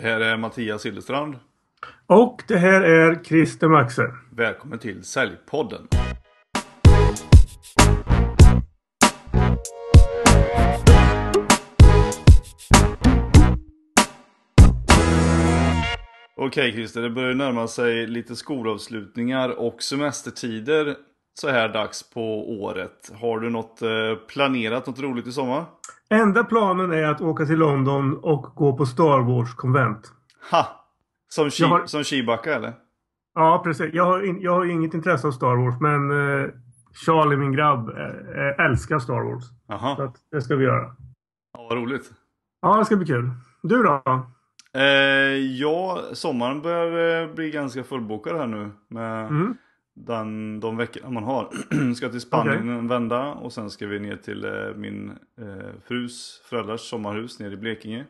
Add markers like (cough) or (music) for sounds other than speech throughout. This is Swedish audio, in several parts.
Det här är Mattias Sillerstrand. Och det här är Christer Maxe. Välkommen till Säljpodden. Okej Christer, det börjar närma sig lite skolavslutningar och semestertider så här dags på året. Har du något eh, planerat, något roligt i sommar? Enda planen är att åka till London och gå på Star Wars-konvent. Ha! Som, Jag har- som Chewbacca eller? Ja, precis. Jag har, in, jag har inget intresse av Star Wars, men eh, Charlie, min grabb, eh, eh, älskar Star Wars. Så Jaha, att, det ska vi göra. ja, vad roligt. Ja, det ska bli kul. Du då? Eh, ja, sommaren börjar eh, bli ganska fullbokad här nu. Med Mm. Den, de veckorna man har. (clears throat) ska till Spanien en vända och sen ska vi ner till eh, min eh, frus föräldrars sommarhus nere i Blekinge.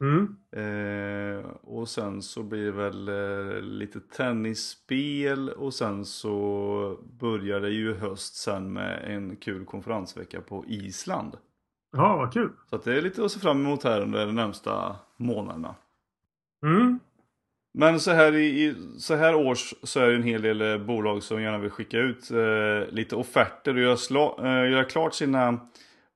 Mm. Eh, och sen så blir det väl eh, lite tennisspel och sen så börjar det ju höst sen med en kul konferensvecka på Island. Ja, vad kul. Så det är lite att se fram emot här under de närmsta månaderna. Mm. Men så här, i, så här års så är det en hel del eh, bolag som gärna vill skicka ut eh, lite offerter och göra, sla, eh, göra klart sina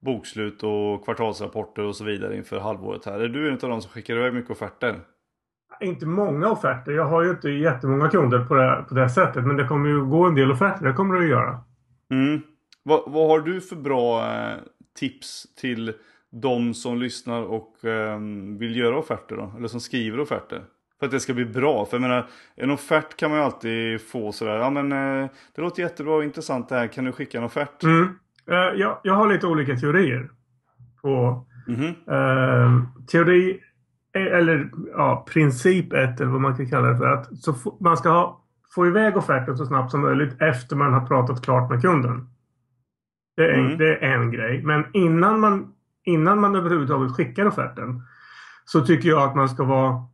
bokslut och kvartalsrapporter och så vidare inför halvåret här. Är du en av de som skickar iväg mycket offerter? Inte många offerter. Jag har ju inte jättemånga kunder på det, på det sättet. Men det kommer ju gå en del offerter. Det kommer det att göra. Mm. Vad, vad har du för bra eh, tips till de som lyssnar och eh, vill göra offerter då? Eller som skriver offerter? För att det ska bli bra. För jag menar, en offert kan man ju alltid få sådär. Ja men eh, det låter jättebra och intressant det här. Kan du skicka en offert? Mm. Eh, jag, jag har lite olika teorier. På Mhm. eh, teori, eh, eller ja, princip ett eller vad man kan kalla det för. Att så man ska ha, få iväg offerten så snabbt som möjligt efter man har pratat klart med kunden. Det är en, Mm. det är en grej. Men innan man, innan man överhuvudtaget skickar offerten så tycker jag att man ska vara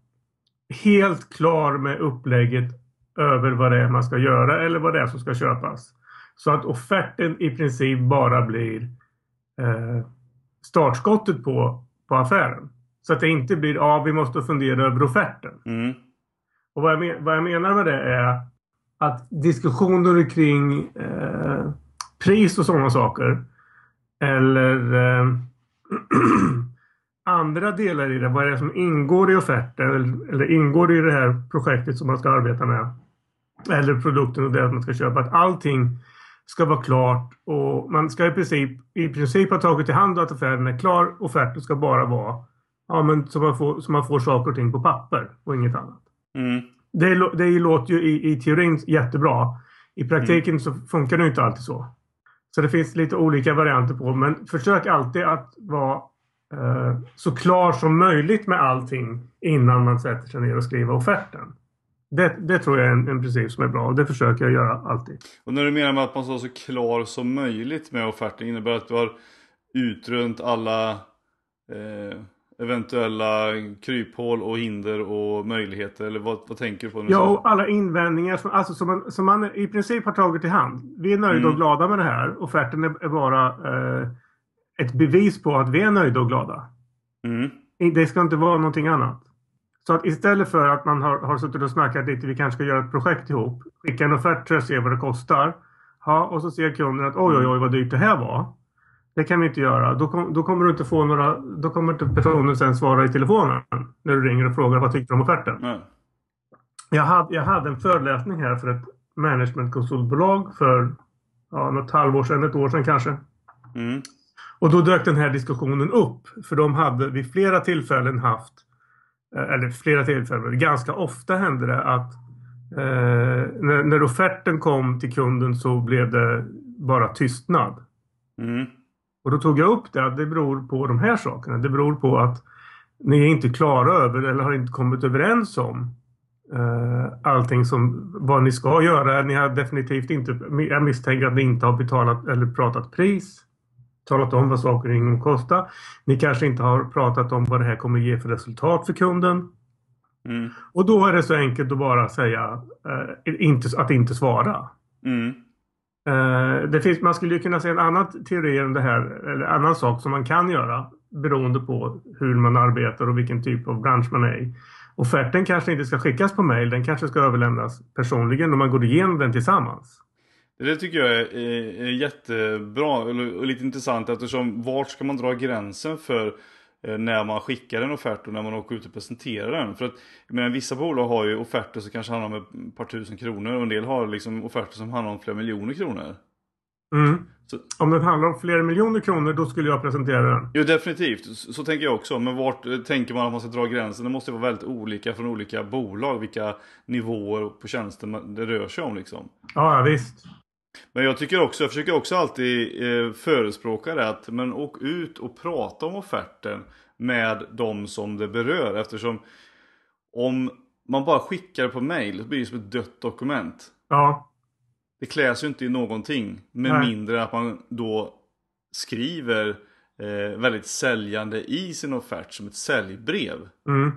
helt klar med upplägget över vad det är man ska göra eller vad det är som ska köpas. Så att offerten i princip bara blir eh, startskottet på, på affären. Så att det inte blir, ja vi måste fundera över offerten. Mm. Och vad jag, vad jag menar med det är att diskussioner kring eh, pris och sådana saker eller eh, (clears throat) andra delar i det, vad är det som ingår i offerten eller, ingår i det här projektet som man ska arbeta med eller produkten och det man ska köpa. Att allting ska vara klart och man ska i princip, i princip ha tagit i hand att affären är klar. Offerten ska bara vara ja, men så, man får, så man får saker och ting på papper och inget annat. Mm. Det, det låter ju i, i teorin jättebra. I praktiken så funkar det inte alltid så. Så det finns lite olika varianter på men försök alltid att vara så klar som möjligt med allting innan man sätter sig ner och skriver offerten. Det, det tror jag är en, en princip som är bra och det försöker jag göra alltid. Och när du menar med att man ska vara så klar som möjligt med offerten innebär att du har utrönt alla eh, eventuella kryphål och hinder och möjligheter eller vad, vad tänker du på? Du Ja, och alla invändningar som, alltså, som, man, som man i princip har tagit i hand. Vi är nöjda Mm. och glada med det här. Offerten är, är bara eh, ett bevis på att vi är nöjda och glada. Mm. Det ska inte vara någonting annat. Så att istället för att man har, har suttit och snackat lite, vi kanske ska göra ett projekt ihop. Skicka en offert för att se vad det kostar. Ja, och så ser kunden att oj, oj, oj vad dyrt det här var. Det kan vi inte göra. Då, kom, då kommer du inte få några, då kommer inte personen sen svara i telefonen. När du ringer och frågar vad tyckte du om offerten. Nej. Jag hade, jag hade en föreläsning här för ett managementkonsultbolag för ja, något halvår sedan, ett år sedan kanske. Mm. Och då dök den här diskussionen upp. För de hade vid flera tillfällen haft, eh, eller flera tillfällen, ganska ofta hände det att eh, när, när offerten kom till kunden så blev det bara tystnad. Mm. Och då tog jag upp det att det beror på de här sakerna. Det beror på att ni är inte klara över eller har inte kommit överens om eh, allting som vad ni ska göra. Ni har definitivt inte, jag misstänker att ni inte har betalat eller pratat pris. Talat om vad saker och ting kostar. Ni kanske inte har pratat om vad det här kommer ge för resultat för kunden. Mm. Och då är det så enkelt att bara säga eh, inte, att inte svara. Mm. Eh, det finns, man skulle ju kunna säga en annan teori än det här, eller annan sak som man kan göra beroende på hur man arbetar och vilken typ av bransch man är i. offerten kanske inte ska skickas på mail. Den kanske ska överlämnas personligen och man går igenom den tillsammans. Det tycker jag är, är, är jättebra och lite intressant eftersom vart ska man dra gränsen för eh, när man skickar en offert och när man åker ut och presenterar den. För att jag menar, vissa bolag har ju offerter som kanske handlar om ett par tusen kronor och en del har liksom offerter som handlar om flera miljoner kronor. Mm. Så. Om den handlar om flera miljoner kronor då skulle jag presentera den. Jo definitivt, så, så tänker jag också. Men vart eh, tänker man att man ska dra gränsen? Det måste vara väldigt olika från olika bolag vilka nivåer på tjänsten det rör sig om liksom. Ja, ja visst. Men jag tycker också, jag försöker också alltid eh, förespråka det att men åk ut och prata om offerten med de som det berör eftersom om man bara skickar på mail så blir det som ett dött dokument. Ja. Det kläs ju inte i någonting med Nej. mindre att man då skriver eh, väldigt säljande i sin offert som ett säljbrev. Mm.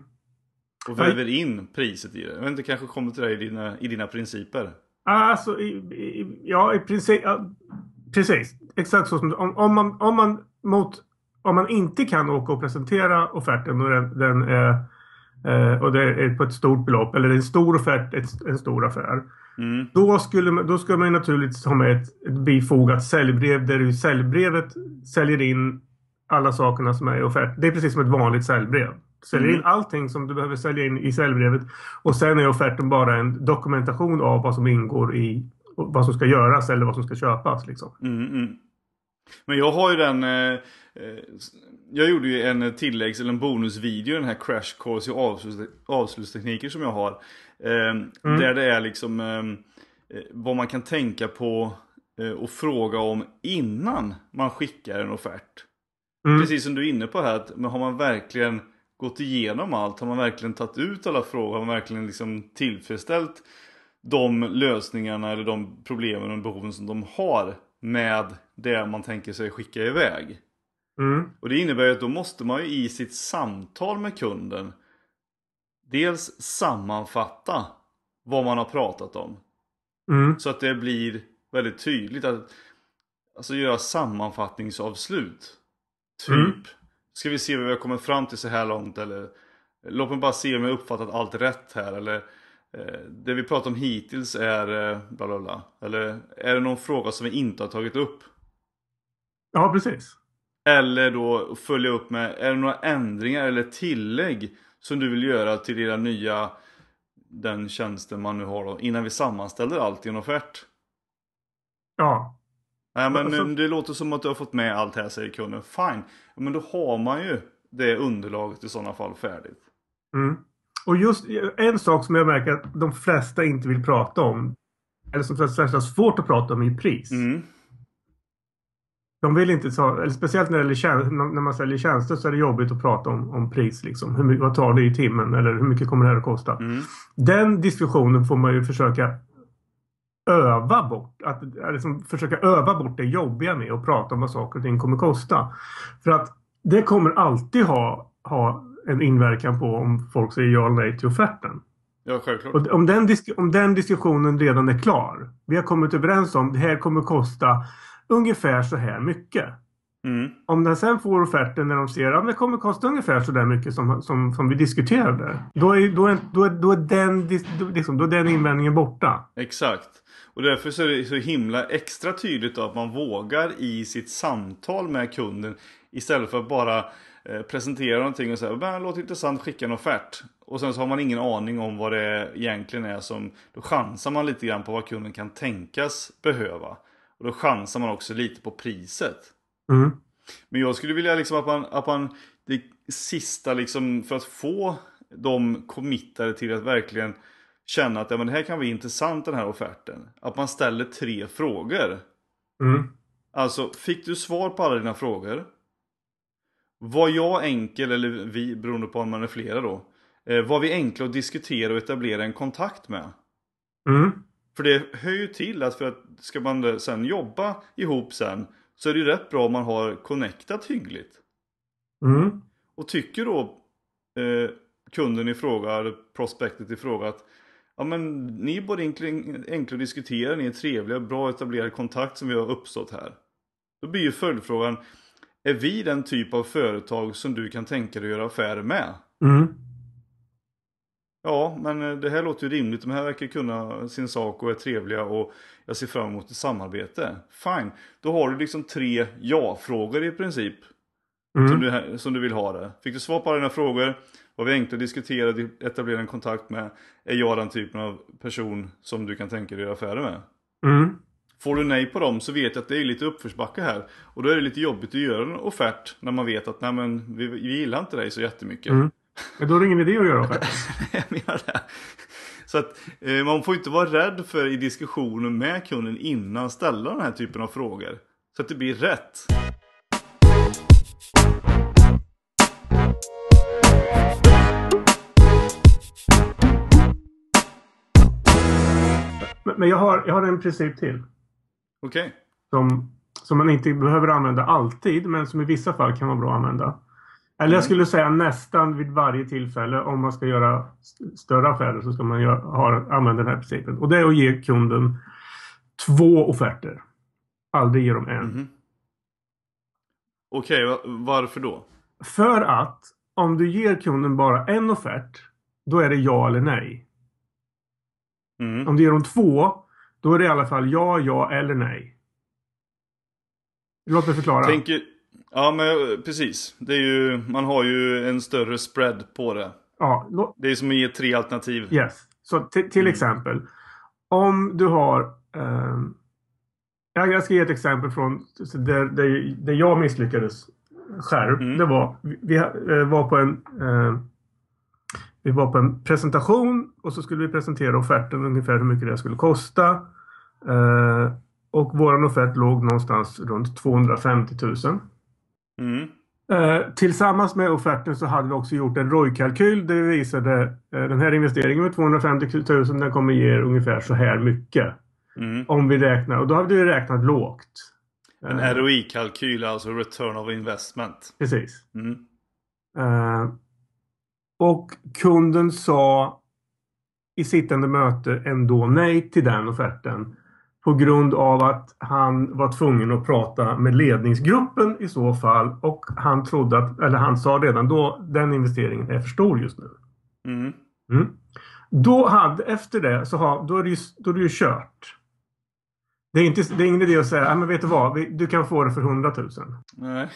Och väver in priset i det. Jag vet inte, kanske kommer till det i dina, i dina principer. Alltså, i, i, ja i princip. Ja, precis. Exakt så som om, om, man, om man mot om man inte kan åka och presentera offerten och den, den är eh, och det är på ett stort belopp eller en stor offert, ett, en stor affär. Mm. Då, skulle man, då ska man naturligtvis ha med ett, ett bifogat säljbrev där du säljbrevet säljer in alla sakerna som är i offert. Det är precis som ett vanligt säljbrev. Säljer mm. in allting som du behöver sälja in i säljbrevet. Och sen är offerten bara en dokumentation av vad som ingår i vad som ska göras eller vad som ska köpas. Liksom. Mm, mm. Men jag har ju den... Eh, eh jag gjorde ju en tilläggs eller en bonusvideo den här Crash Course i avsluts, avslutstekniker som jag har. Eh, mm. Där det är liksom eh, eh, vad man kan tänka på eh, och fråga om innan man skickar en offert. Mm. Precis som du är inne på här, att, men har man verkligen gått igenom allt? Har man verkligen tagit ut alla frågor? Har man verkligen liksom tillfredsställt de lösningarna eller de problemen och behoven som de har med det man tänker sig skicka iväg? Mm. Och det innebär ju att då måste man ju i sitt samtal med kunden dels sammanfatta vad man har pratat om. Mm. Så att det blir väldigt tydligt att alltså göra sammanfattningsavslut. Typ mm. Ska vi se vad vi har kommit fram till så här långt eller? Låt mig bara se om jag uppfattat allt rätt här eller? Eh, Det vi pratat om hittills är eh, bla bla bla. Eller är det någon fråga som vi inte har tagit upp? Ja precis. Eller då följa upp med Är det några ändringar eller tillägg Som du vill göra till era nya Den tjänsten man nu har då Innan vi sammanställer allt i en offert? Ja Nej men alltså... det låter som att du har fått med allt här säger kunden. Fine. Men då har man ju det underlaget i sådana fall färdigt. Mm. Och just en sak som jag märker att de flesta inte vill prata om. Eller som flesta har svårt att prata om är pris. Mm. De vill inte ta, speciellt när, det gäller när man säljer tjänster så är det jobbigt att prata om, om pris. Liksom. Hur mycket, vad tar det i timmen eller hur mycket kommer det här att kosta? Mm. Den diskussionen får man ju försöka öva bort. Att liksom försöka öva bort det jobbiga med att prata om vad saker och ting kommer kosta. För att det kommer alltid ha, ha en inverkan på om folk säger ja eller nej till offerten. Ja, självklart. Och om, den om den diskussionen redan är klar. Vi har kommit överens om det här kommer kosta ungefär så här mycket. Mm. Om den sen får offerten när de ser att det kommer kosta ungefär så där mycket som, som, som vi diskuterade. Då är, då är, då är, då är, den, liksom, då är den invändningen borta. Exakt. Och därför så är det så himla extra tydligt att man vågar i sitt samtal med kunden istället för att bara eh, presentera någonting och säga det låter intressant, skicka en offert. Och sen så har man ingen aning om vad det egentligen är som, då chansar man lite grann på vad kunden kan tänkas behöva. Och då chansar man också lite på priset. Mm. Men jag skulle vilja liksom att man, att man det sista liksom för att få de committade till att verkligen känna att ja, men det här kan bli intressant den här offerten. Att man ställer tre frågor. Mm. Alltså, fick du svar på alla dina frågor? Var jag enkel, eller vi, beroende på om man är flera då. Eh, var vi enkla att diskutera och etablera en kontakt med? Mm. För det hör ju till att för att ska man sen jobba ihop sen så är det ju rätt bra om man har connectat hyggligt. Mm. Och tycker då eh, kunden i fråga, eller prospektet i fråga att Ja men ni är både enkla, att diskutera, ni är trevliga, bra etablerad kontakt som vi har uppstått här. Då blir ju följdfrågan, är vi den typ av företag som du kan tänka dig att göra affärer med? Mm. Ja, men eh, det här låter ju rimligt. De här verkar kunna sin sak och är trevliga och jag ser fram emot ett samarbete. Fine, då har du liksom tre ja-frågor i princip. Mm. Som, du, som du vill ha det. Fick du svar på alla dina frågor? Var vi enkla att diskutera, etablera en kontakt med? Är jag den typen av person som du kan tänka dig göra affärer med? Mm. Får du nej på dem så vet jag att det är lite uppförsbacke här. Och då är det lite jobbigt att göra en offert när man vet att nej men vi, vi gillar inte dig så jättemycket. Mm. Men då är det ingen idé att göra offerten. (laughs) jag menar det. Så att eh, man får inte vara rädd för i diskussionen med kunden innan ställa den här typen av frågor. Så att det blir rätt. Men- jag har, jag har en princip till. Okej. Som, som man inte behöver använda alltid, men som i vissa fall kan vara bra att använda. Eller jag skulle säga nästan vid varje tillfälle om man ska göra st- större affärer så ska man göra, ha, använda den här principen. Och det är att ge kunden två offerter. Aldrig ge dem en. Mhm. Okej, va- varför då? För att om du ger kunden bara en offert, då är det ja eller nej. Mm. Om du ger dem två, då är det i alla fall ja, ja eller nej. Låt mig förklara. Tänker... Ja men eh, precis. Det är ju, man har ju en större spread på det. Ja, lå- Det är som att ge tre alternativ. yes. Så till Mm. exempel. Om du har... ja, jag ska ge ett exempel från där, där, där jag misslyckades själv. Mm. Det var, vi, vi eh, var på en... eh, vi var på en presentation och så skulle vi presentera offerten ungefär hur mycket det skulle kosta. Eh, och våran offert låg någonstans runt 250 000. Mm. Eh, tillsammans med offerten så hade vi också gjort en ROI-kalkyl där vi visade eh, den här investeringen med 250 000 den kommer ge er ungefär så här mycket. Mm. Om vi räknar, och då hade vi räknat lågt. En Eh, ROI-kalkyl, alltså return of investment. Precis. Mm. Och kunden sa i sittande möte ändå nej till den offerten. På grund av att han var tvungen att prata med ledningsgruppen i så fall. Och han trodde att, eller han sa redan då, den investeringen är för stor just nu. Mm. Mm. Då hade, efter det, så har, då, är det ju, då är det ju kört. Det är, inte, det är ingen idé att säga, "Nej, men vet du vad, vi, du kan få det för 100 000. Nej.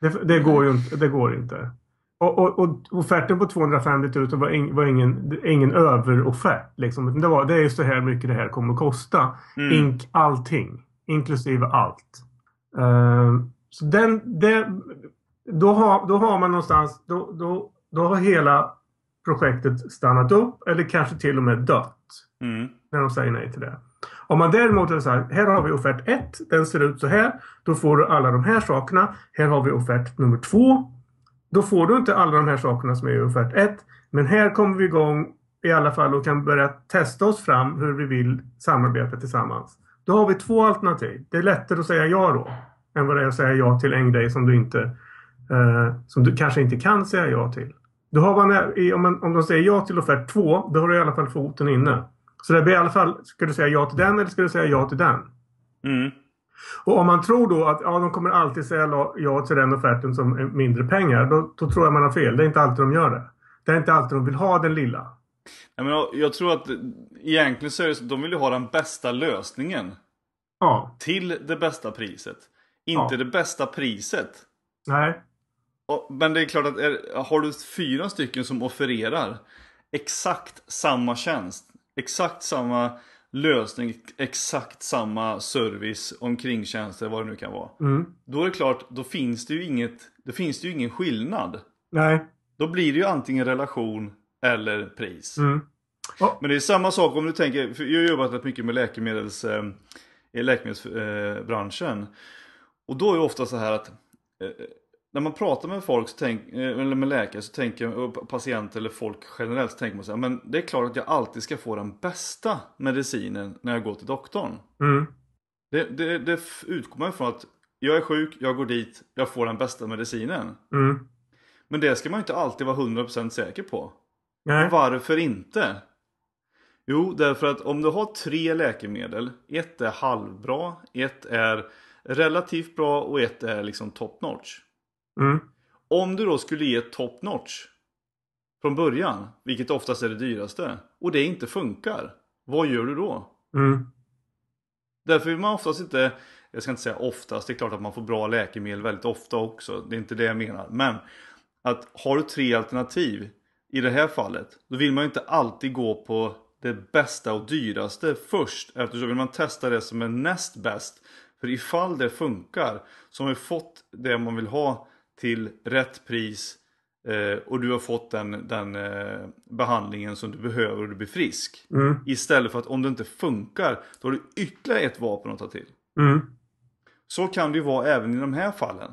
Det, det, går ju inte. Det går inte. Och, och, och offerten på 250 000 var, ing, var ingen, ingen överoffert. Liksom. Det, var, det är så här mycket det här kommer att kosta. Mm. Ink, allting. Inklusive allt. Ehm, så den, det, då, har, då har man någonstans, då, då, då har hela projektet stannat upp eller kanske till och med dött. Mm. När de säger nej till det. Om man däremot hade sagt, här har vi offert 1, den ser ut så här. Då får du alla de här sakerna. Här har vi offert nummer 2. Då får du inte alla de här sakerna som är i offert 1. Men här kommer vi igång i alla fall och kan börja testa oss fram hur vi vill samarbeta tillsammans. Då har vi två alternativ. Det är lättare att säga ja då. Än vad det är att säga ja till en grej som du inte eh, som du kanske inte kan säga ja till. Då har man, eh, om, man, om de säger ja till offert 2, då har du i alla fall foten inne. Så det blir i alla fall, ska du säga ja till den eller ska du säga ja till den? Mm. Och om man tror då att ja, de kommer alltid säga ja till den offerten som är mindre pengar, då, då tror jag man har fel. Det är inte alltid de gör det. Det är inte alltid de vill ha den lilla. Jag, menar, jag tror att egentligen så är det så att de vill ju ha den bästa lösningen. Ja, Till det bästa priset. Inte Ja. det bästa priset. nej. Och- Men det är klart att är, har du fyra stycken som offererar exakt samma tjänst, exakt samma lösning, exakt samma service, omkringtjänster, vad det nu kan vara. Mm. Då är det klart, då finns det ju inget, då finns det ju ingen skillnad. Nej. Då blir det ju antingen relation eller pris. Mm. Och, Men det är samma sak om du tänker, för jag har jobbat rätt mycket med läkemedels, eh, läkemedelsbranschen. Och då är det ofta så här att eh, när man pratar med folk, så tänk, eh, eller med läkare, så tänker, patienter eller folk generellt, så tänker man så här, men det är klart att jag alltid ska få den bästa medicinen när jag går till doktorn. mm. Det, det, det utgår man ifrån att jag är sjuk, jag går dit, jag får den bästa medicinen. Mm. Men det ska man inte alltid vara 100% säker på. Nej. Varför inte? Jo, därför att om du har tre läkemedel, ett är halvbra, ett är relativt bra och ett är liksom top notch. Mm. Om du då skulle ge top notch, från början, vilket oftast är det dyraste, och det inte funkar, vad gör du då? Mm. Därför vill man oftast inte, jag ska inte säga oftast, det är klart att man får bra läkemedel väldigt ofta också, det är inte det jag menar. Men att har du tre alternativ i det här fallet, då vill man ju inte alltid gå på det bästa och dyraste först eftersom vill man testa det som är näst bäst. För ifall det funkar så har vi fått det man vill ha till rätt pris eh, och du har fått den, den eh, behandlingen som du behöver och du blir frisk. Mm. Istället för att om det inte funkar då har du ytterligare ett vapen att ta till. Mm. Så kan det ju vara även i de här fallen.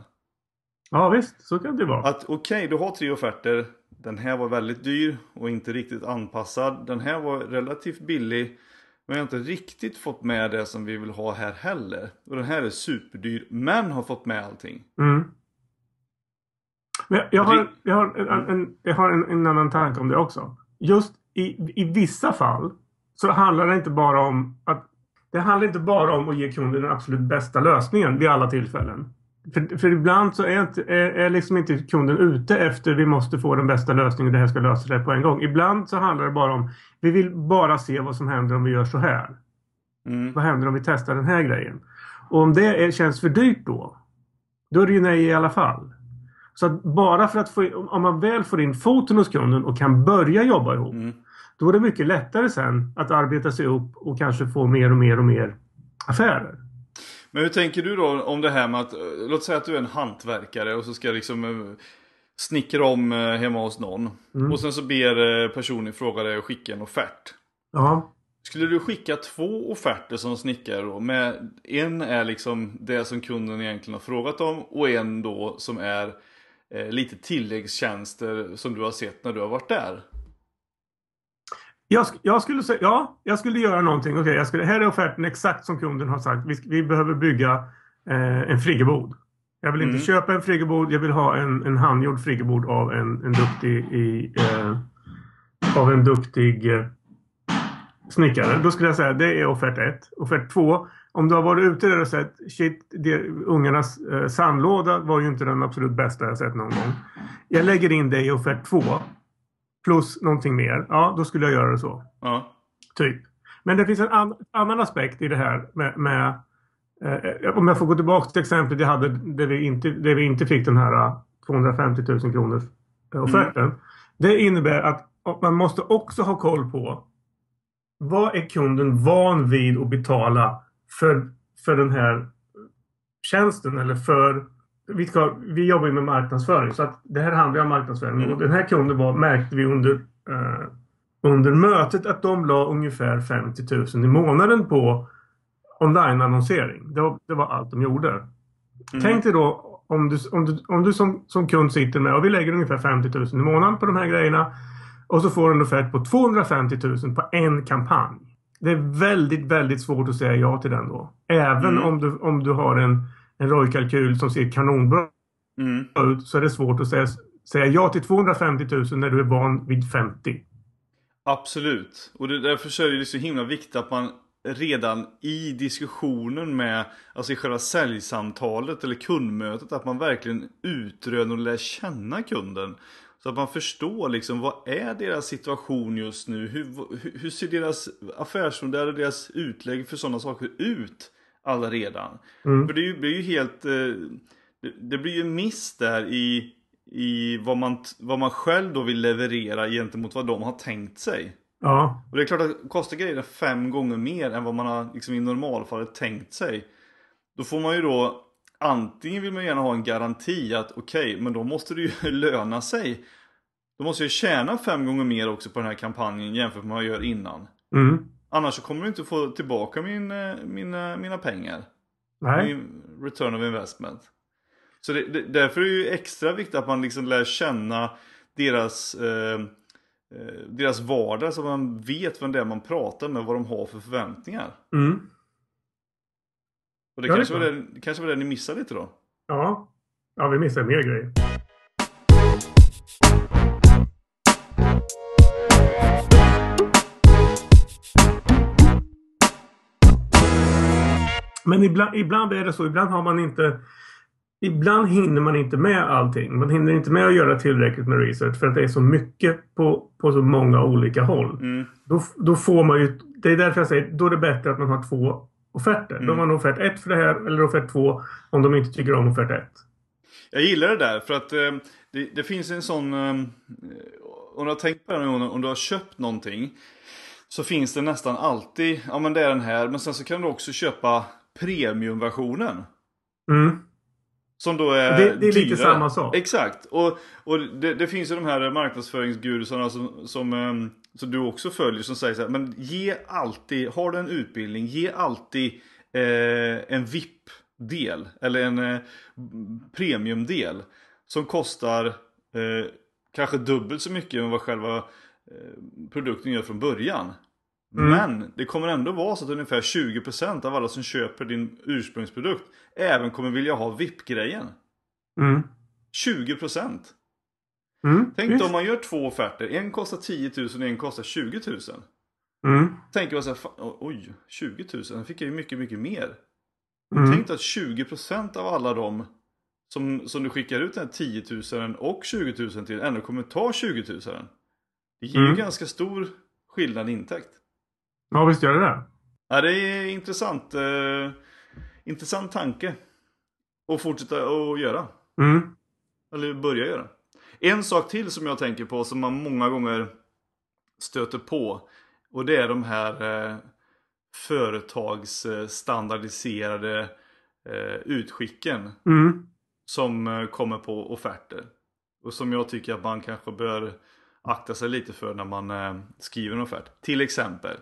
Ja visst, så kan det vara. Att okej, okay, du har tre offerter. Den här var väldigt dyr och inte riktigt anpassad. Den här var relativt billig. Men jag har inte riktigt fått med det som vi vill ha här heller. Och den här är superdyr men har fått med allting. Mm. Men jag, jag har, jag har, en, en, jag har en, en annan tanke om det också. Just i, i vissa fall så handlar det inte bara om att det handlar inte bara om att ge kunden den absolut bästa lösningen vid alla tillfällen. För, för ibland så är, inte, är, är liksom inte kunden ute efter vi måste få den bästa lösningen och det här ska lösa sig på en gång. Ibland så handlar det bara om vi vill bara se vad som händer om vi gör så här. Mm. Vad händer om vi testar den här grejen? Och om det är, känns för dyrt då, då är det ju nej i alla fall. Så att bara för att få, om man väl får in foten hos kunden och kan börja jobba ihop. Mm. Då är det mycket lättare sen att arbeta sig upp och kanske få mer och mer och mer affärer. Men hur tänker du då om det här med att, låt säga att du är en hantverkare och så ska liksom eh, snickra om eh, hemma hos någon. Mm. Och sen så ber eh, personen i fråga dig att skicka en offert. Ja. Skulle du skicka två offerter som snickare då? Med, en är liksom det som kunden egentligen har frågat om och en då som är lite tilläggstjänster som du har sett när du har varit där. Jag, jag, skulle säga, ja, jag skulle göra någonting. Okay, jag skulle, här är offerten exakt som kunden har sagt. Vi, vi behöver bygga eh, en friggebod. Jag vill inte Mm. köpa en friggebod. Jag vill ha en, en handgjord friggebod av en, en duktig, i, eh, av en duktig eh, snickare. Då skulle jag säga det är offert ett. Offert två. Om du har varit ute där och sett shit, det, ungarnas eh, sandlåda var ju inte den absolut bästa jag sett någon gång. Jag lägger in det i offert två. Plus någonting mer. Ja, då skulle jag göra det så. Ja. Typ. Men det finns en an annan aspekt i det här med, med eh, om jag får gå tillbaka till exemplet jag hade där vi inte, där vi inte fick den här eh, 250 000 kronors eh, offerten. Det innebär att man måste också ha koll på vad är kunden van vid att betala för, för den här tjänsten eller för vi, ska, vi jobbar ju med marknadsföring så att det här handlar om marknadsföring. Mm. Och den här kunden var, märkte vi under, eh, under mötet att de la ungefär 50 000 i månaden på online-annonsering. Det var, det var allt de gjorde. Mm. Tänk dig då om du, om du, om du som, som kund sitter med och vi lägger ungefär 50 000 i månaden på de här grejerna. Och så får du en offert på 250 000 på en kampanj. Det är väldigt, väldigt svårt att säga ja till den då. Även Mm. om, du, om du har en, en ROI-kalkyl som ser kanonbra Mm. ut så är det svårt att säga, säga ja till 250 000 när du är van vid 50. Absolut. Och det, därför är det så himla viktigt att man redan i diskussionen med, alltså i själva säljsamtalet eller kundmötet, att man verkligen utröner och lär känna kunden. Så att man förstår liksom vad är deras situation just nu? Hur, hur, hur ser deras affärsmodell och deras utlägg för sådana saker ut alla redan? Mm. För det blir ju helt, eh, det, blir ju miss där i, i vad, man, vad man själv då vill leverera gentemot vad de har tänkt sig. Ja, Och det är klart att kostar grejerna fem gånger mer än vad man har liksom i normalfallet tänkt sig. Då får man ju då antingen vill man gärna ha en garanti att okej, men då måste det ju (laughs) löna sig. Då måste jag tjäna fem gånger mer också på den här kampanjen jämfört med vad jag gör innan. mm. Annars så kommer du inte få tillbaka min, eh, mina, mina pengar. nej. Min return of investment. Så det, det, därför är det ju extra viktigt att man liksom lär känna deras, eh, eh, deras vardag så man vet vem det är man pratar med, vad de har för förväntningar. Mm. Och det Ja, det kanske, var klart. det, det kanske var det ni missade lite då? Ja. Ja, vi missar mer grejer. Men ibland, ibland är det så. Ibland har man inte... ibland hinner man inte med allting. Man hinner inte med att göra tillräckligt med research för att det är så mycket på, på så många olika håll. Mm. Då, då får man ju, det är därför jag säger, då är det bättre att man har två offerter. Mm. Då har man offert ett för det här eller offert två om de inte tycker om offert ett. Jag gillar det där för att eh, det, det finns en sån... Eh, om du har tänkt på det någon om du har köpt någonting. Så finns det nästan alltid, ja men det är den här. Men sen så kan du också köpa premiumversionen. Mm. Som då är Det- det är lite dyrare. samma sak. Exakt. Och, och det, det finns ju de här marknadsföringsgurusarna som, som, ehm, som du också följer som säger så här. Men ge alltid, har du en utbildning, ge alltid eh, en VIP-del. Eller en eh, premiumdel. Som kostar eh, kanske dubbelt så mycket än vad själva eh, produkten gör från början. Mm. Men det kommer ändå vara så att ungefär 20% av alla som köper din ursprungsprodukt även kommer vilja ha VIP-grejen. Mm. 20%. Mm. Tänk då om man gör två offerter. En kostar 10 000 och en kostar 20 000. Mm. Tänker man så här, fan, oj, 20 000, då fick jag ju mycket, mycket mer. Mm. Tänk att 20% av alla dem som, som du skickar ut den här 10 000 och 20 000 till ändå kommer ta 20 000. Det ger ju Mm. ganska stor skillnad i intäkt. Ja, visst gör det det. Ja, det är intressant. Eh, intressant tanke. Att fortsätta att göra. Mm. Eller börja göra. En sak till som jag tänker på som man många gånger stöter på. Och det är de här eh, företagsstandardiserade eh, utskicken. Mm. Som eh, kommer på offerter. Och som jag tycker att man kanske bör akta sig lite för när man eh, skriver en offert. Till exempel.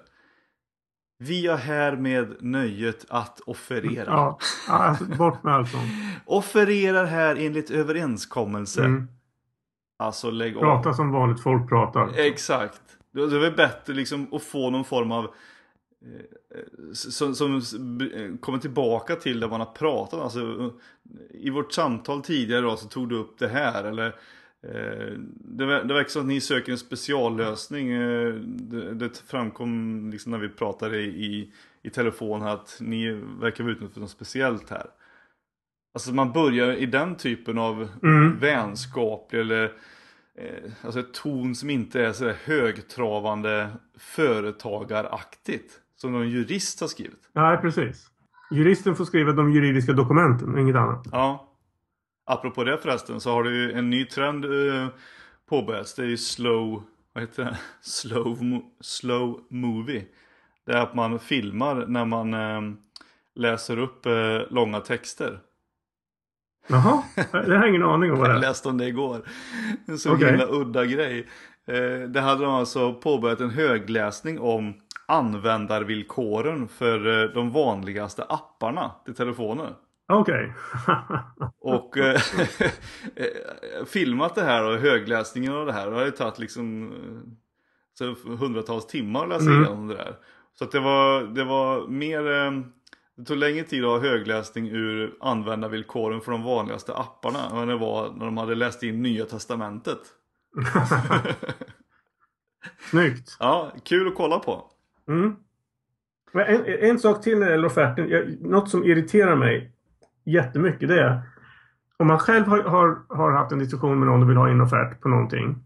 Vi har här med nöjet att offerera. Ja, alltså, bort med allt sånt. (laughs) Offererar här enligt överenskommelse. Mm. Alltså lägg av. Prata som vanligt folk pratar. Exakt. Det är väl bättre liksom att få någon form av eh, som, som kommer tillbaka till det man har pratat om. Alltså, I vårt samtal tidigare då så tog du upp det här. Eller, eh, det, ver- det verkar som att ni söker en speciallösning. Eh, det, det framkom liksom när vi pratade i, i telefon här att ni verkar vara ute något speciellt här. Alltså man börjar i den typen av Mm. vänskaplig eller eh, alltså ett ton som inte är så där högtravande företagaraktigt. Som någon jurist har skrivit. Nej, precis. Juristen får skriva de juridiska dokumenten, inget annat. Ja. Apropå det förresten så har du en ny trend eh, påbörjats. Det är ju slow, vad heter det? (laughs) Slow, mo- slow movie. Det är att man filmar när man eh, läser upp eh, långa texter. Jaha, det har jag ingen aning om vad det Jag är. läste om det igår. En så Okej. himla udda grej. Eh, Det hade de alltså påbörjat en högläsning om användarvillkoren för eh, de vanligaste apparna till telefonen. Okej. (laughs) Och eh, (laughs) filmat det här och högläsningen av det här. Det har ju tagit liksom så hundratals timmar att läsa Mm. igenom det där. Så att det var, det var mer... Det tog längre tid att ha högläsning ur användarvillkoren för de vanligaste apparna än det var när de hade läst in Nya Testamentet. (laughs) Snyggt. Ja, kul att kolla på. Mm. En, en sak till när det gäller offerten. Jag, något som irriterar mig jättemycket det är om man själv har, har, har haft en diskussion med någon och vill ha en offert på någonting.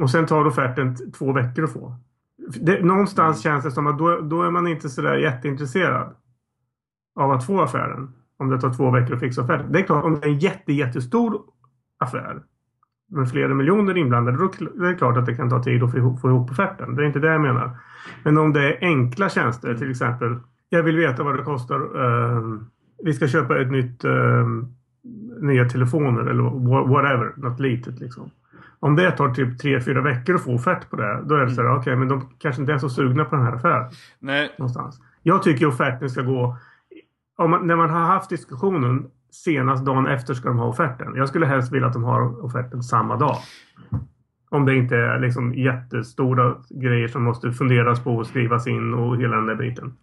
Och sen tar offerten två veckor att få. Det, någonstans känns det som att då, då är man inte sådär jätteintresserad av att få affären. Om det tar två veckor att fixa offerten. Det är klart, om det är en jätte, jättestor affär med flera miljoner inblandade, då kl- det är klart att det kan ta tid att få ihop, få ihop offerten. Det är inte det jag menar. Men om det är enkla tjänster, till exempel. Jag vill veta vad det kostar. eh, vi ska köpa ett nytt eh, nya telefoner eller wha- whatever. Något litet liksom. Om det tar typ 3-4 veckor att få offert på det. Då är det så här, okej, men de kanske inte är så sugna på den här affären. Nej, Någonstans. Jag tycker offerten ska gå... Man, när man har haft diskussionen senast dagen efter ska de ha offerten. Jag skulle helst vilja att de har offerten samma dag. Om det inte är liksom jättestora grejer som måste funderas på och skrivas in och hela den där biten.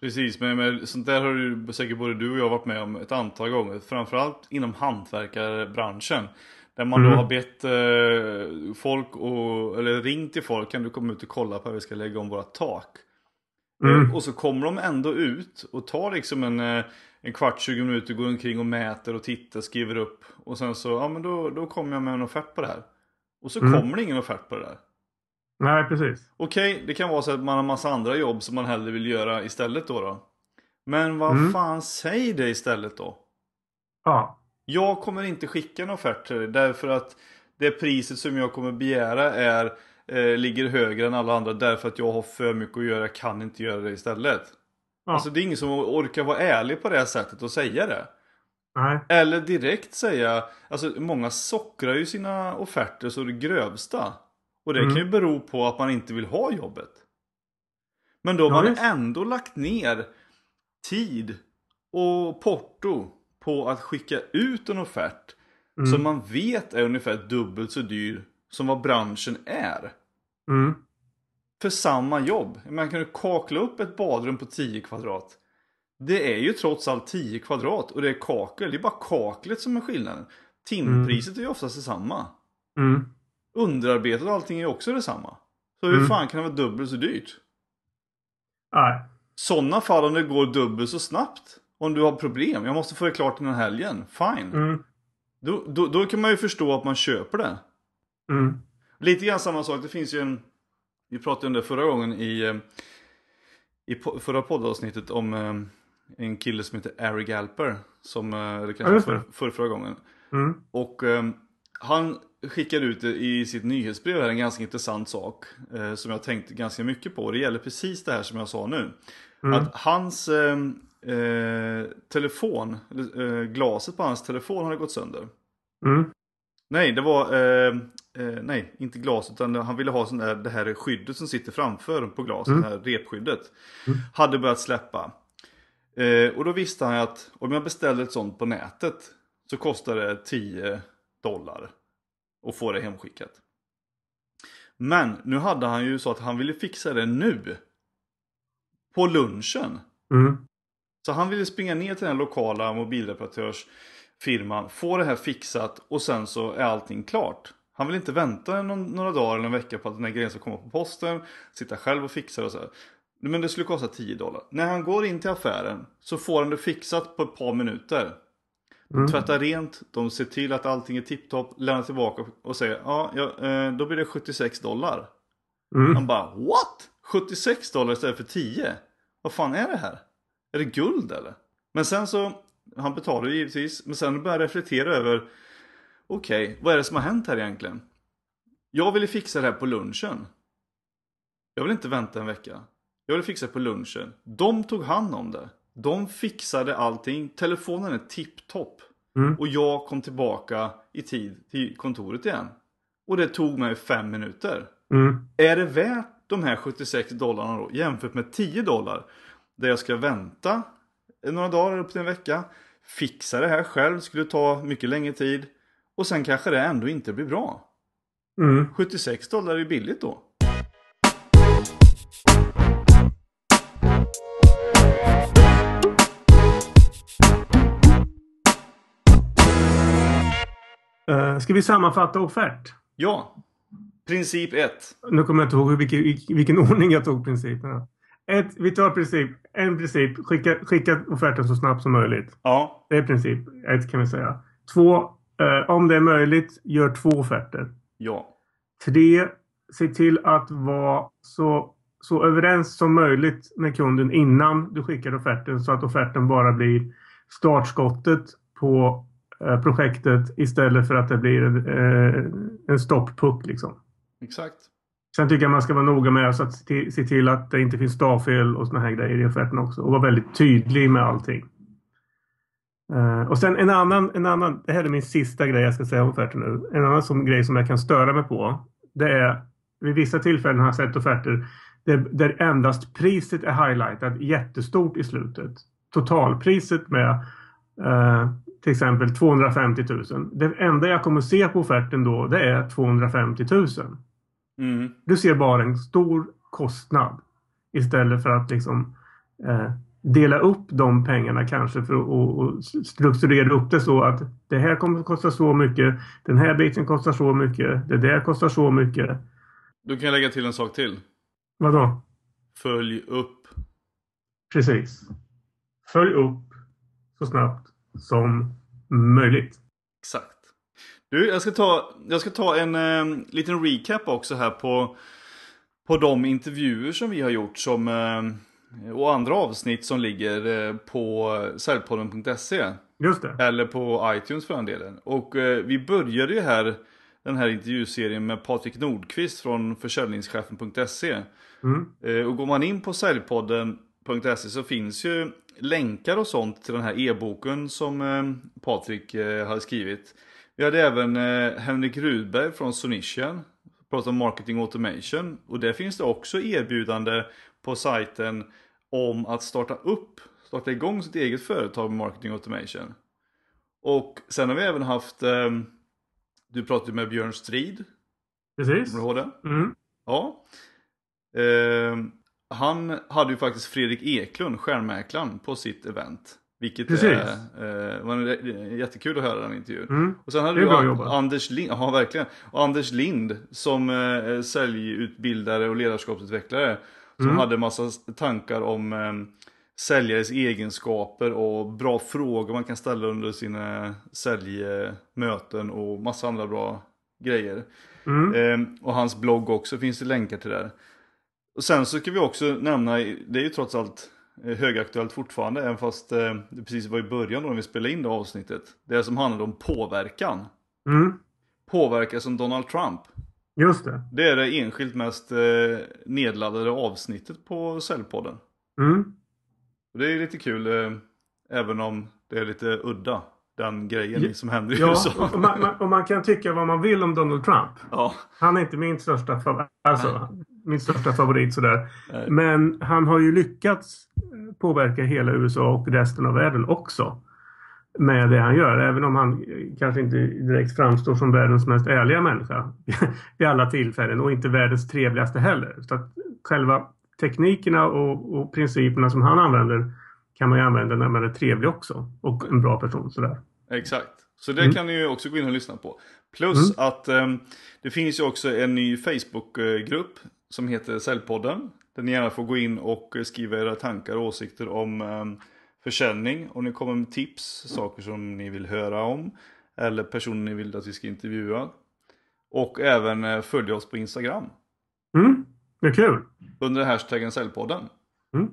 Precis, men, men sånt där har ju säkert både du och jag varit med om ett antal gånger. Framförallt inom hantverkarbranschen. Där man Mm. då har bett eh, folk och, eller ringt till folk. Kan du komma ut och kolla på hur vi ska lägga om våra tak? Mm. Och så kommer de ändå ut och tar liksom en, eh, en kvart, 20 minuter, går omkring och mäter och tittar, skriver upp. Och sen så, ja men då, då kommer jag med en offert på det här. Och så Mm. kommer det ingen offert på det där. Nej, precis. Okej, det kan vara så att man har massa andra jobb som man hellre vill göra istället då. då. Men vad Mm. fan, säg det istället då. Ja. Jag kommer inte skicka en offert till dig därför att det priset som jag kommer begära är, eh, ligger högre än alla andra därför att jag har för mycket att göra, jag kan inte göra det istället. ja. Alltså det är ingen som orkar vara ärlig på det sättet och säga det. Nej. Eller direkt säga, alltså många sockrar ju sina offerter så det grövsta. Och det Mm. kan ju bero på att man inte vill ha jobbet. Men då har Ja, man visst. ändå lagt ner tid och porto på att skicka ut en offert Mm. som man vet är ungefär dubbelt så dyr som vad branschen är. Mm. För samma jobb. Man kan ju kakla upp ett badrum på 10 kvadrat. Det är ju trots allt 10 kvadrat och det är kakel. Det är bara kaklet som är skillnaden. Timpriset är ju oftast detsamma. Mm. Underarbetet och allting är också detsamma. Så hur Mm. fan kan det vara dubbelt så dyrt? Nej. Sådana fall om det går dubbelt så snabbt. Om du har problem, jag måste få det klart innan helgen. Fine. Mm. Då, då, då kan man ju förstå att man köper det. Mm. Lite grann samma sak, det finns ju en... Vi pratade om det förra gången i, eh, i förra poddavsnittet om eh, en kille som heter Ari Galper. Som, eh, eller Ja, kanske just för, för, förra gången. Mm. Och eh, han skickade ut i sitt nyhetsbrev här en ganska intressant sak. Eh, som jag tänkte ganska mycket på. Det gäller precis det här som jag sa nu. Mm. Att hans eh, eh, telefon, eh, glaset på hans telefon hade gått sönder. Mm. Nej, det var, eh, nej, inte glas utan han ville ha sån där, det här skyddet som sitter framför på glaset, Mm. det här repskyddet. Mm. Hade börjat släppa. Eh, och då visste han att om jag beställer ett sånt på nätet så kostar det 10 dollar att få det hemskickat. Men nu hade han ju så att han ville fixa det nu. På lunchen. Mm. Så han ville springa ner till den lokala mobilreparatörsfirman, få det här fixat och sen så är allting klart. Han vill inte vänta någon, några dagar eller en vecka på att den här grejen ska komma på posten, sitta själv och fixa det och så här. Men det skulle kosta 10 dollar. När han går in till affären så får han det fixat på ett par minuter. De Mm. tvättar rent, de ser till att allting är tipptopp, lämnar tillbaka och säger ja, ja eh, då blir det 76 dollar. Mm. Han bara what? 76 dollar istället för 10? Vad fan är det här? Är det guld eller? Men sen så, han betalar ju givetvis, men sen börjar jag reflektera över Okej, vad är det som har hänt här egentligen? Jag ville fixa det här på lunchen. Jag vill inte vänta en vecka. Jag ville fixa det på lunchen. De tog hand om det. De fixade allting. Telefonen är tipptopp. Mm. Och jag kom tillbaka i tid till kontoret igen. Och det tog mig fem minuter. Mm. Är det värt de här 76 dollarna då jämfört med 10 dollar? Där jag ska vänta några dagar upp till en vecka. Fixa det här själv skulle ta mycket längre tid. Och sen kanske det ändå inte blir bra. Mm. 76 dollar är billigt då. Eh, ska vi sammanfatta offert? Ja. Princip 1. Nu kommer jag inte ihåg vilken, vilken ordning jag tog principerna. Ett, vi tar princip, en princip. Skicka, skicka offerten så snabbt som möjligt. Ja. Det är princip ett kan vi säga. Två, eh, om det är möjligt, gör två offerter. Ja. Tre, se till att vara så, så överens som möjligt med kunden innan du skickar offerten så att offerten bara blir startskottet på eh, projektet istället för att det blir en, eh, en stopppuck liksom. Exakt. Sen tycker jag man ska vara noga med att se till, se till att det inte finns stavfel och såna här grejer i offerten också. Och vara väldigt tydlig med allting. Eh, och sen en annan, en annan, det här är min sista grej jag ska säga om offerten nu. En annan som, grej som jag kan störa mig på. Det är vid vissa tillfällen har jag sett offerter där, där endast priset är highlightat jättestort i slutet. Totalpriset med eh, till exempel 250 000. Det enda jag kommer se på offerten då det är 250 000. Mm. Du ser bara en stor kostnad istället för att liksom eh, dela upp de pengarna kanske för att och, och strukturera upp det så att det här kommer att kosta så mycket. Den här biten kostar så mycket. Det där kostar så mycket. Då kan lägga till en sak till. Vadå? Följ upp Precis. Följ upp så snabbt som möjligt. Exakt. Du, jag ska ta, jag ska ta en eh, liten recap också här på, på de intervjuer som vi har gjort som, eh, och andra avsnitt som ligger eh, på säljpodden.se. Just det. Eller på iTunes för den delen. Och eh, vi började ju här den här intervjuserien med Patrik Nordqvist från försäljningschefen.se. Mm. Eh, och går man in på säljpodden.se så finns ju länkar och sånt till den här e-boken som Patrik har skrivit. Vi hade även Henrik Rudberg från Sonician. Pratar om marketing automation. Och där finns det också erbjudande på sajten om att starta upp, starta igång sitt eget företag med marketing automation. Och sen har vi även haft, eh, du pratade med Björn Strid, Precis. kommer du ihåg det? Mm. Ja. Eh, han hade ju faktiskt Fredrik Eklund, stjärnmäklaren, på sitt event. Vilket Precis. är, eh, var jättekul att höra den intervjun. Mm. Och sen hade du An-. Anders Lind, ja verkligen. Och Anders Lind som eh, säljutbildare och ledarskapsutvecklare. Som Mm. hade massa tankar om eh, säljares egenskaper och bra frågor man kan ställa under sina säljmöten och massa andra bra grejer. Mm. Eh, och hans blogg också finns det länkar till där. Och sen så kan vi också nämna, det är ju trots allt eh, högaktuellt fortfarande, även fast eh, det precis var i början då när vi spelade in det avsnittet. Det som handlade om påverkan. Mm. Påverka som Donald Trump. Just det. Det är det enskilt mest eh, nedladdade avsnittet på Säljpodden. Mm. Det är lite kul, eh, även om det är lite udda, den grejen som händer i Ja, USA. och man, och man kan tycka vad man vill om Donald Trump. Ja, Han är inte min största, fav- alltså, min största favorit sådär. Nej. Men han har ju lyckats påverka hela USA och resten av världen också. Med det han gör. Även om han eh, kanske inte direkt framstår som världens mest ärliga människa. (laughs) Vid alla tillfällen och inte världens trevligaste heller. Så att själva teknikerna och, och principerna som han använder kan man ju använda när man är trevlig också. Och en bra person sådär. Exakt. Så det Mm. kan ni ju också gå in och lyssna på. Plus att ehm, det finns ju också en ny Facebookgrupp som heter Säljpodden. Där ni gärna får gå in och skriva era tankar och åsikter om um, försäljning. Om ni kommer med tips, saker som ni vill höra om. Eller personer ni vill att vi ska intervjua. Och även eh, följa oss på Instagram. Mm, det är kul. Under hashtaggen Säljpodden. Mm.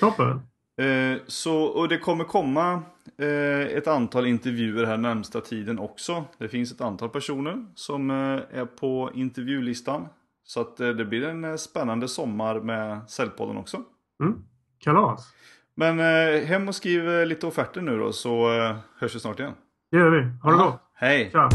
Toppen. Eh, så, och det kommer komma eh, ett antal intervjuer här närmsta tiden också. Det finns ett antal personer som eh, är på intervjulistan. Så att det blir en spännande sommar med Säljpodden också. Mm. Kalas. Men eh, hem och skriv eh, lite offerter nu då så eh, hörs vi snart igen. Det gör vi. Ha det gott. Hej! Tja.